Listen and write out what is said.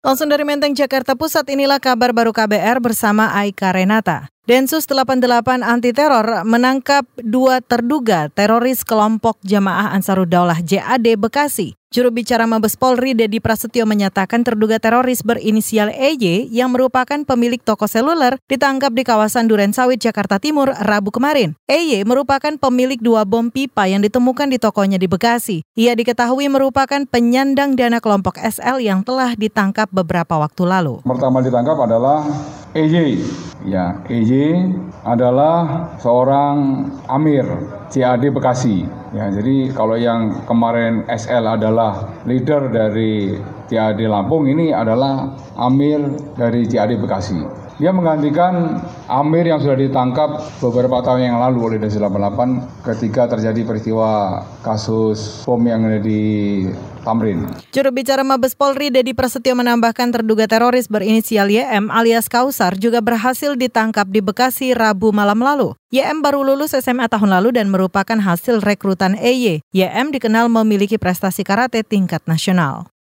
Langsung dari Menteng, Jakarta Pusat, inilah kabar baru KBR bersama Aika Renata. Densus 88 anti teror menangkap dua terduga teroris kelompok Jamaah Ansarudaulah JAD Bekasi. Juru bicara Mabes Polri Dedi Prasetyo menyatakan terduga teroris berinisial EY yang merupakan pemilik toko seluler ditangkap di kawasan Duren Sawit, Jakarta Timur, Rabu kemarin. EY merupakan pemilik dua bom pipa yang ditemukan di tokonya di Bekasi. Ia diketahui merupakan penyandang dana kelompok SL yang telah ditangkap beberapa waktu lalu. Pertama ditangkap adalah EY. Ya, EY adalah seorang Amir CAD Bekasi. Ya, jadi kalau yang kemarin SL adalah leader dari CAD Lampung, ini adalah Amir dari CAD Bekasi. Dia menggantikan Amir yang sudah ditangkap beberapa tahun yang lalu oleh Densus 88 ketika terjadi peristiwa kasus bom yang ada di Tamrin. Juru bicara Mabes Polri Dedi Prasetyo menambahkan terduga teroris berinisial YM alias Kausar juga berhasil ditangkap di Bekasi Rabu malam lalu. YM baru lulus SMA tahun lalu dan merupakan hasil rekrutan EY. YM dikenal memiliki prestasi karate tingkat nasional.